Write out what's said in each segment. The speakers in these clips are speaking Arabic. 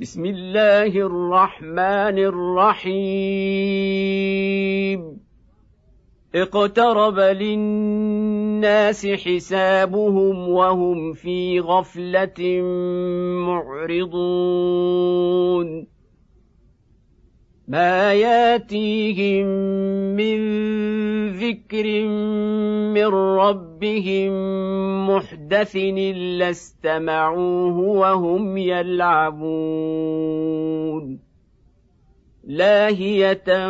بسم الله الرحمن الرحيم. اقترب للناس حسابهم وهم في غفلة معرضون. ما ياتيهم من ذكر من ربهم محدث إلا استمعوه وهم يلعبون. لاهية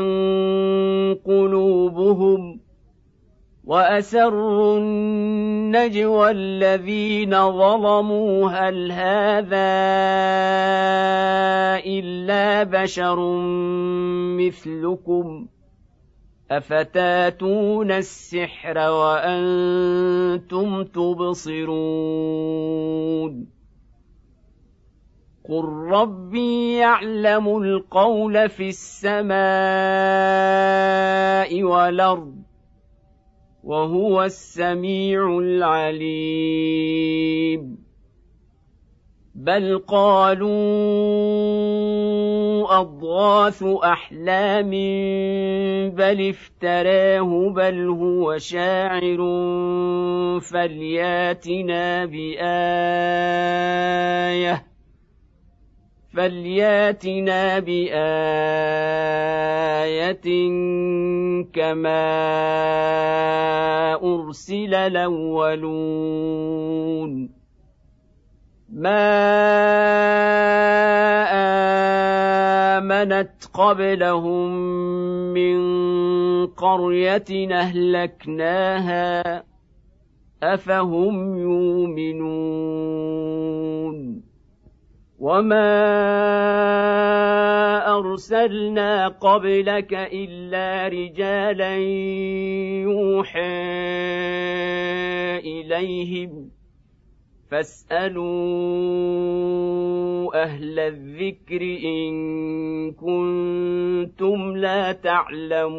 قلوبهم وأسروا النجوى الذين ظلموا هل هذا إلا بشر مثلكم أفتاتون السحر وأنتم تبصرون قل ربي يعلم القول في السماء والأرض وهو السميع العليم. بل قالوا أضغاث أحلام بل افتراه بل هو شاعر. فلياتنا بآية. فلياتنا بايه كما ارسل الاولون ما امنت قبلهم من قريه اهلكناها افهم يؤمنون وما ارسلنا قبلك الا رجالا يوحى اليهم فاسالوا أهل الذكر ان كنتم لا تعلمون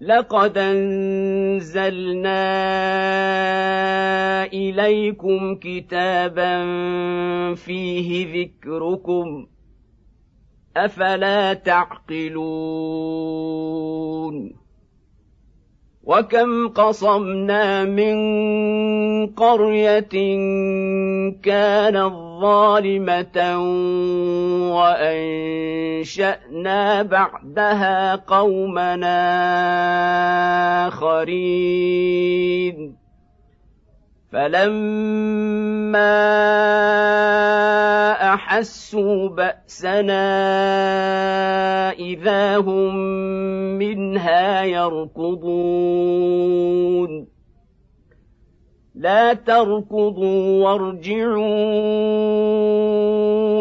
لقد أنزلنا إليكم كتابا فيه ذكركم أفلا تعقلون وكم قصمنا من قريه كانت ظالمه وانشانا بعدها قومنا اخرين فلما احسوا باسنا اذا هم منها يركضون لا تركضوا وارجعوا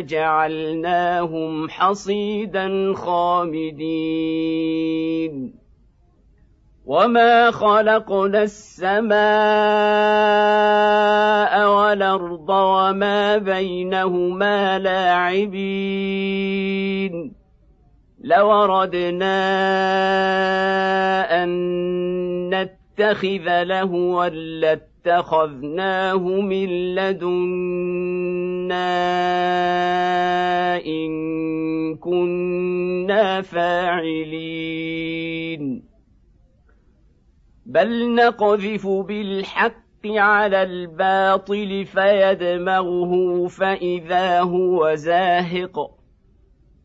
جعلناهم حصيدا خامدين. وما خلقنا السماء والارض وما بينهما لاعبين. لوردنا ان نتخذ لهوا لاتخذناه من لدنا ان كنا فاعلين بل نقذف بالحق على الباطل فيدمغه فاذا هو زاهق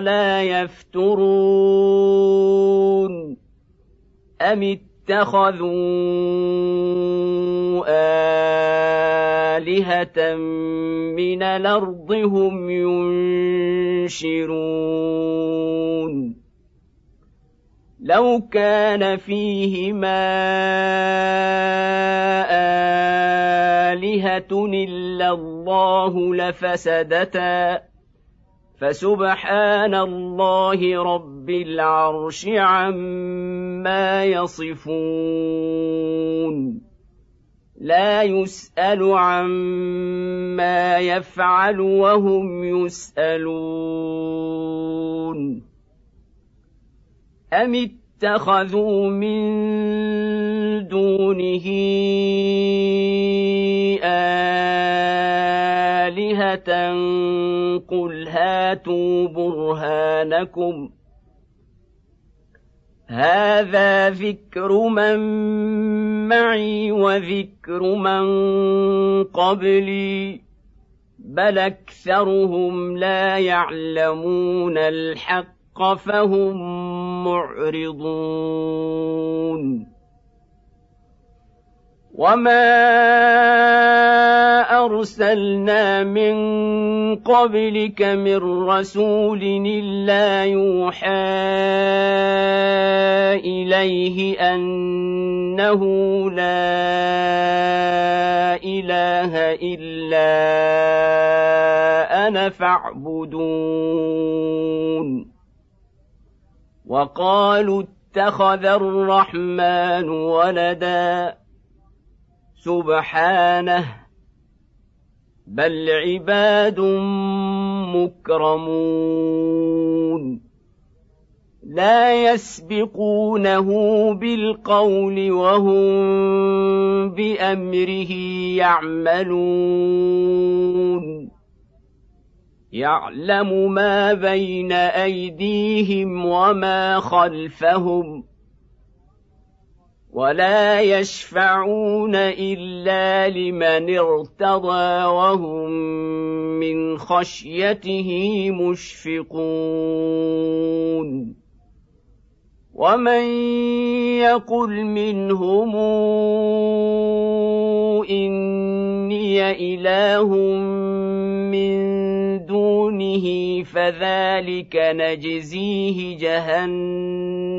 لا يفترون أم اتخذوا آلهة من الأرض هم ينشرون؟ لو كان فيهما آلهة إلا الله لفسدتا فسبحان الله رب العرش عما يصفون. لا يسأل عما يفعل وهم يسألون. أم اتخذوا من دونه آلهة قل هاتوا برهانكم. هذا ذكر من معي وذكر من قبلي بل أكثرهم لا يعلمون الحق فهم معرضون. وما ارسلنا من قبلك من رسول الا يوحى اليه انه لا اله الا أنا فاعبدون. وقالوا اتخذ الرحمن ولدا. سبحانه بل عباد مكرمون لا يسبقونه بالقول وهم بأمره يعملون يعلم ما بين أيديهم وما خلفهم ولا يشفعون إلا لمن ارتضى وهم من خشيته مشفقون. ومن يقل منهم إني إله من دونه فذلك نجزيه جهنم.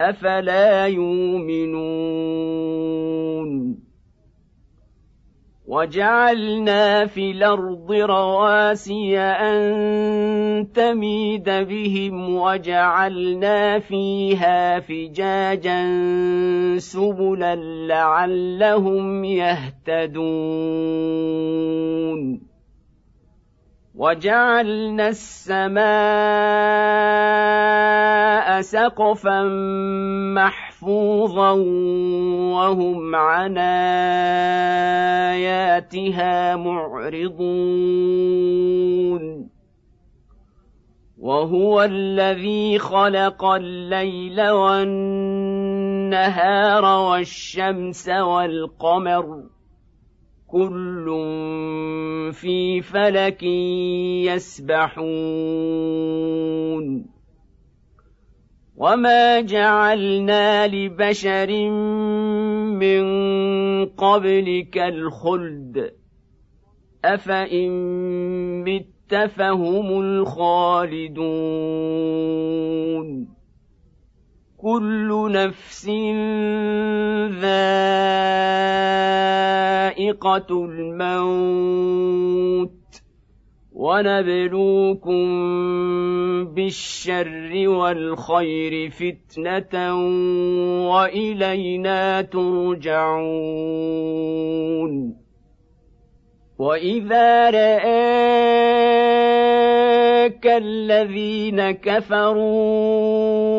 أفلا يؤمنون؟ وجعلنا في الأرض رواسي أن تميد بهم وجعلنا فيها فجاجا سبلا لعلهم يهتدون. وجعلنا السماء سقفا محفوظا وهم عن آياتها معرضون. وهو الذي خلق الليل والنهار والشمس والقمر. كل في فلك يسبحون وما جعلنا لبشر من قبلك الخلد افان مت فهم الخالدون كل نفس ذائقة الموت ونبلوكم بالشر والخير فتنة وإلينا ترجعون وإذا رآك الذين كفروا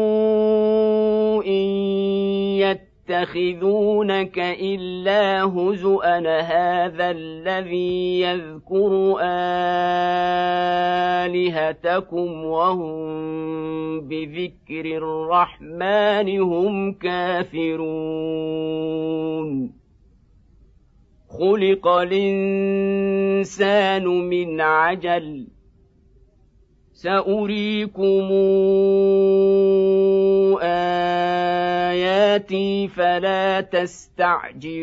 يتخذونك الا هزءا هذا الذي يذكر الهتكم وهم بذكر الرحمن هم كافرون. خلق الانسان من عجل سأريكم آياتي فلا تستعجلون.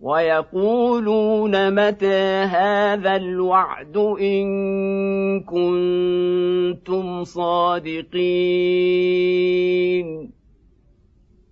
ويقولون متى هذا الوعد إن كنتم صادقين.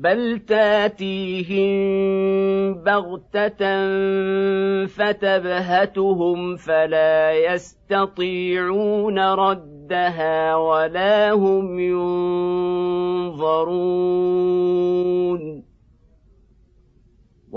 بل تاتيهم بغته فتبهتهم فلا يستطيعون ردها ولا هم ينظرون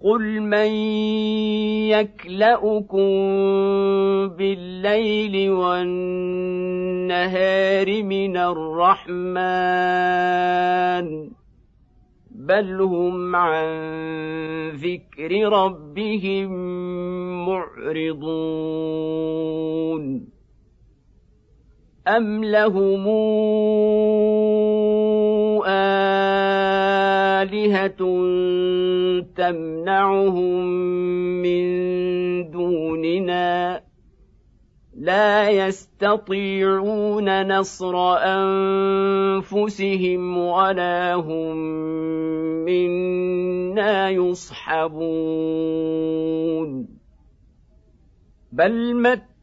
قل من يكلاكم بالليل والنهار من الرحمن بل هم عن ذكر ربهم معرضون أم لهم آلهة تمنعهم من دوننا لا يستطيعون نصر أنفسهم ولا هم منا يصحبون بل مت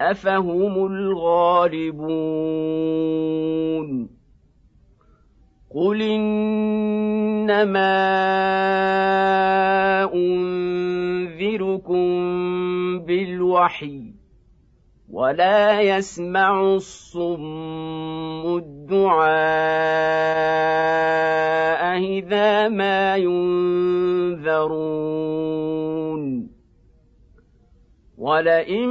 أفهم الغالبون قل إنما أنذركم بالوحي ولا يسمع الصم الدعاء إذا ما ينذرون ولئن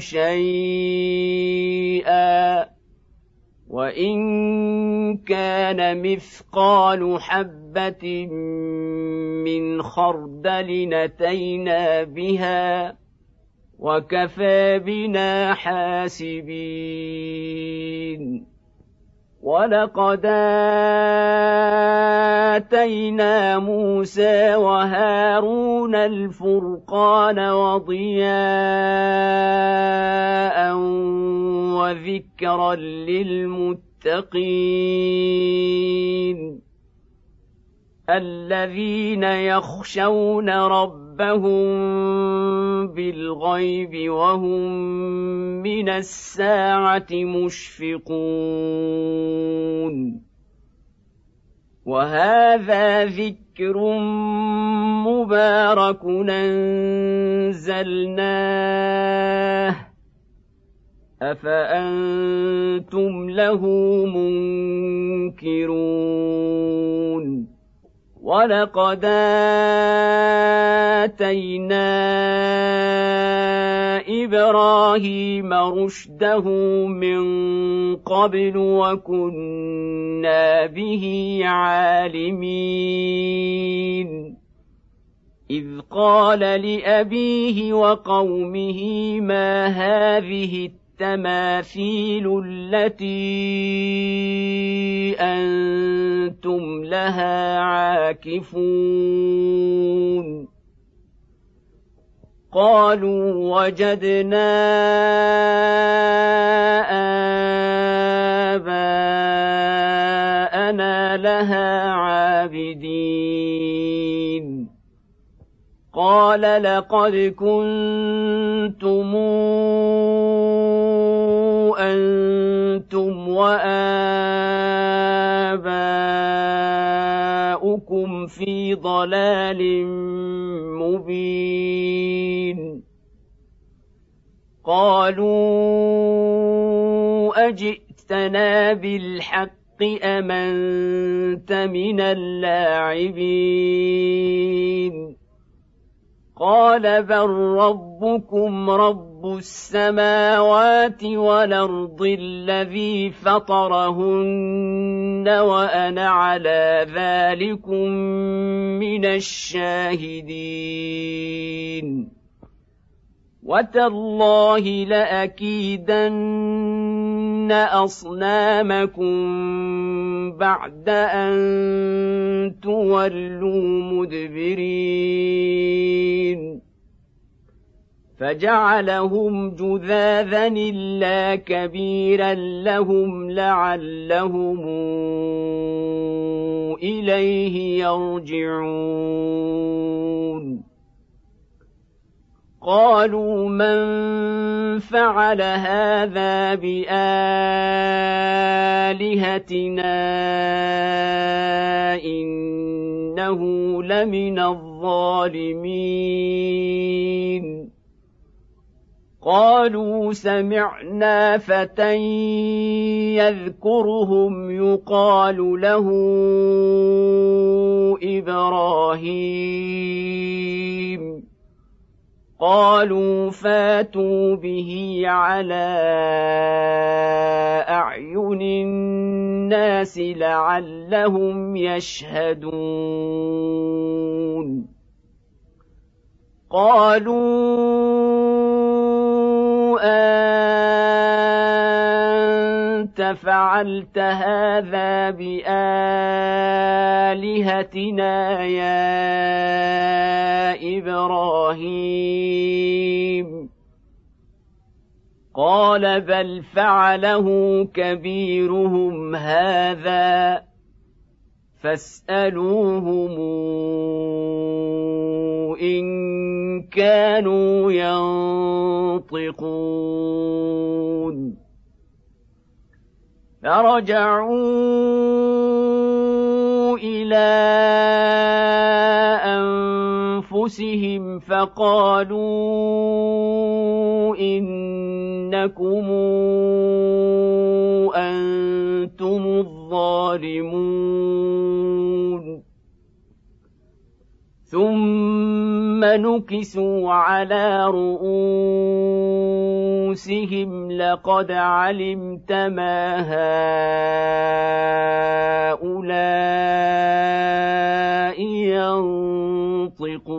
شيئا وإن كان مثقال حبة من خردل نتينا بها وكفى بنا حاسبين ولقد اتينا موسى وهارون الفرقان وضياء وذكرا للمتقين الذين يخشون ربهم بالغيب وهم من الساعة مشفقون. وهذا ذكر مبارك انزلناه أفأنتم له منكرون؟ ولقد اتينا إبراهيم رشده من قبل وكنا به عالمين اذ قال لابيه وقومه ما هذه التماثيل التي أنتم لها عاكفون. قالوا وجدنا آباءنا لها عابدين. قال لقد كنتم أنتم وآباؤكم في ضلال مبين. قالوا أجئتنا بالحق امنت من اللاعبين؟ قال بل ربكم رب السماوات والأرض الذي فطرهن وأنا على ذلكم من الشاهدين. وتالله لاكيدن اصنامكم بعد ان تولوا مدبرين فجعلهم جذاذا الا كبيرا لهم لعلهم اليه يرجعون قالوا من فعل هذا بآلهتنا إنه لمن الظالمين. قالوا سمعنا فتى يذكرهم يقال له إبراهيم. قالوا فاتوا به على أعين الناس لعلهم يشهدون. قالوا أنت فعلت هذا بآلهتنا يا إبراهيم. قال بل فعله كبيرهم هذا فاسألوهم إن كانوا ينطقون. فرجعوا إلى أنفسهم فقالوا إنكم أنتم الظالمون. ثم نكسوا على رؤوسهم لقد علمت ما هؤلاء ينطقون.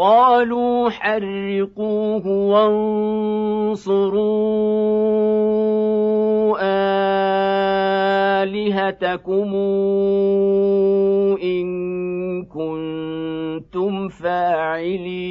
قالوا حرقوه وانصروا آلهتكم إن كنتم فاعلين.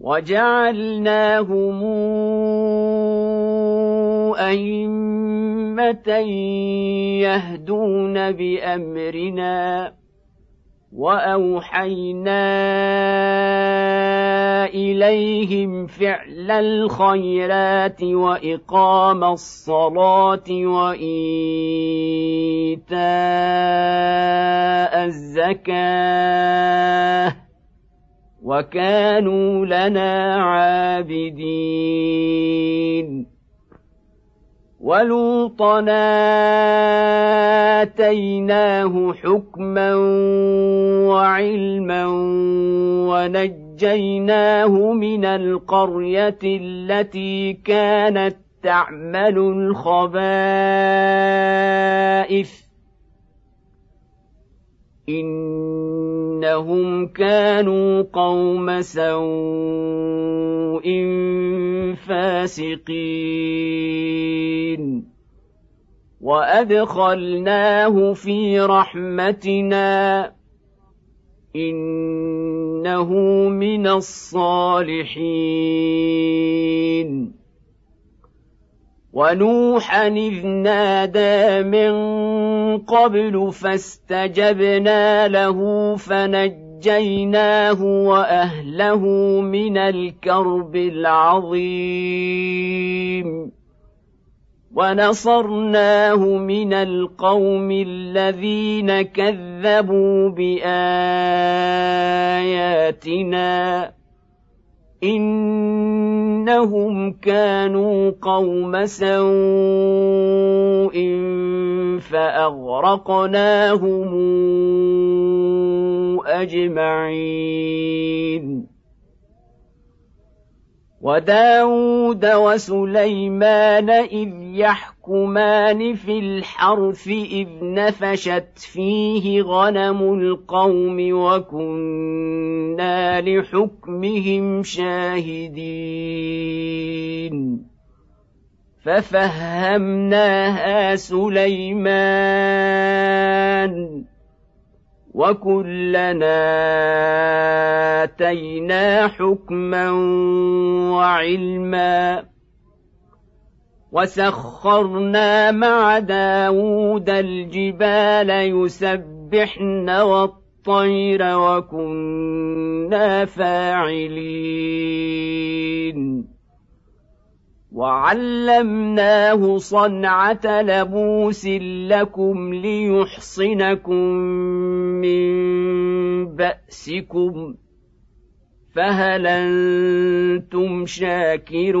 وجعلناهم أئمة يهدون بأمرنا وأوحينا إليهم فعل الخيرات وإقام الصلاة وإيتاء الزكاة وكانوا لنا عابدين. ولوطا آتيناه حكما وعلما ونجيناه من القرية التي كانت تعمل الخبائث. انهم كانوا قوم سوء فاسقين وادخلناه في رحمتنا انه من الصالحين ونوحا اذ نادى من قبل فاستجبنا له فنجيناه واهله من الكرب العظيم ونصرناه من القوم الذين كذبوا باياتنا انهم كانوا قوم سوء فاغرقناهم اجمعين وداود وسليمان اذ يحكمان في الحرث إذ نفشت فيه غنم القوم وكنا لحكمهم شاهدين. ففهمناها سليمان وكلنا آتينا حكما وعلما. وسخرنا مع داود الجبال يسبحن والطير وكنا فاعلين وعلمناه صنعه لبوس لكم ليحصنكم من باسكم فهل أنتم شاكرون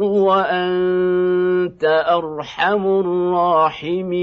وأنت أرحم الراحمين.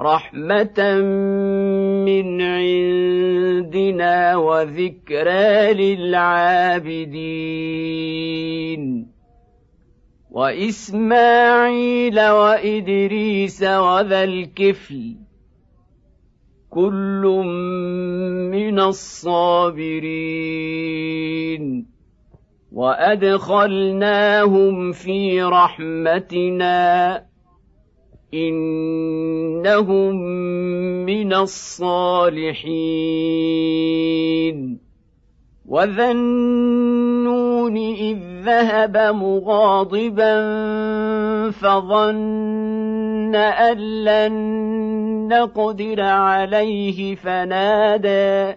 رحمة من عندنا وذكرى للعابدين. وإسماعيل وإدريس وذا الكفل كل من الصابرين. وأدخلناهم في رحمتنا. انهم من الصالحين وذا النون اذ ذهب مغاضبا فظن ان لن نقدر عليه فنادى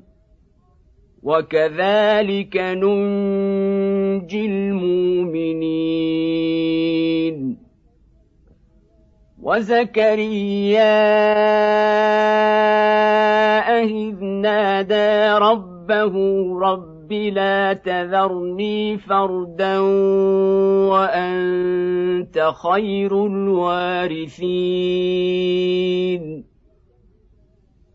وكذلك ننجي المؤمنين. وزكريا إذ نادى ربه رب لا تذرني فردا وأنت خير الوارثين.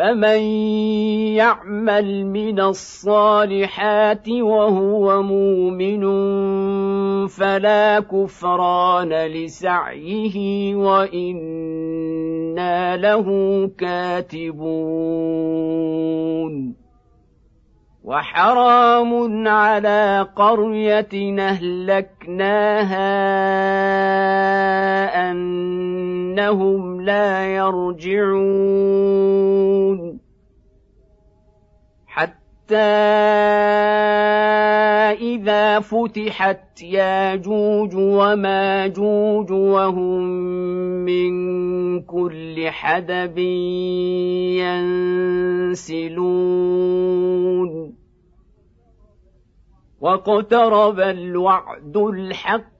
فمن يعمل من الصالحات وهو مؤمن فلا كفران لسعيه وأنا له كاتبون وحرام على قرية أهلكناها أنهم لا يرجعون. اذا فتحت ياجوج وماجوج وهم من كل حدب ينسلون واقترب الوعد الحق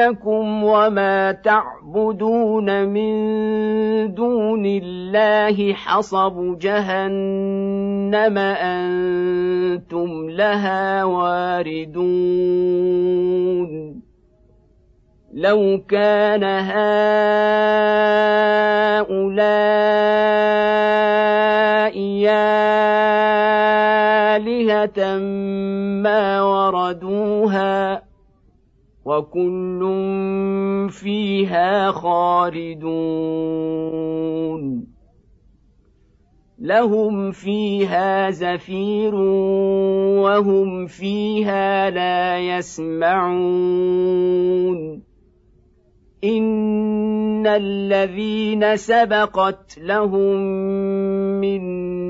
انكم وما تعبدون من دون الله حصب جهنم أنتم لها واردون لو كان هؤلاء آلهة ما وردوها وكل فيها خالدون. لهم فيها زفير وهم فيها لا يسمعون. إن الذين سبقت لهم منا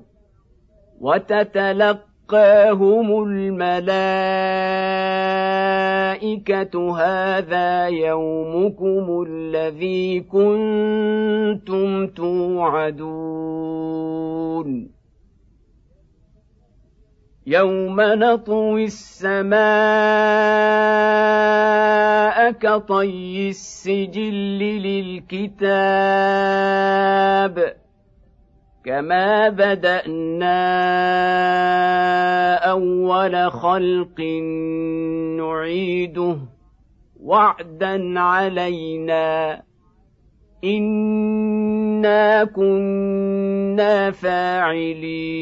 وتتلقاهم الملائكة هذا يومكم الذي كنتم توعدون. يوم نطوي السماء كطي السجل للكتاب. كما بدانا اول خلق نعيده وعدا علينا انا كنا فاعلين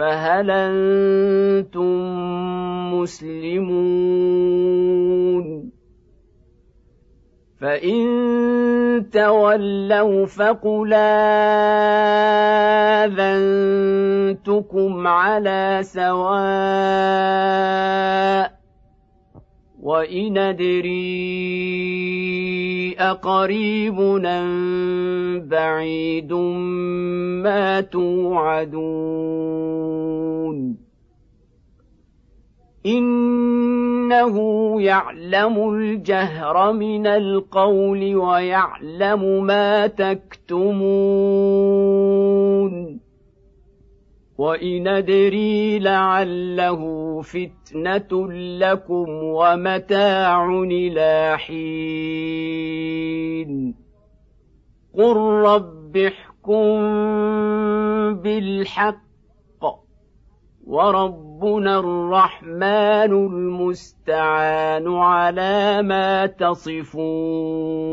فهل أنتم مسلمون؟ فإن تولوا فقل آذنتكم على سواء وان ادري اقريب ام بعيد ما توعدون انه يعلم الجهر من القول ويعلم ما تكتمون وإن أدري لعله فتنة لكم ومتاع إلى حين قل رب احكم بالحق وربنا الرحمن المستعان على ما تصفون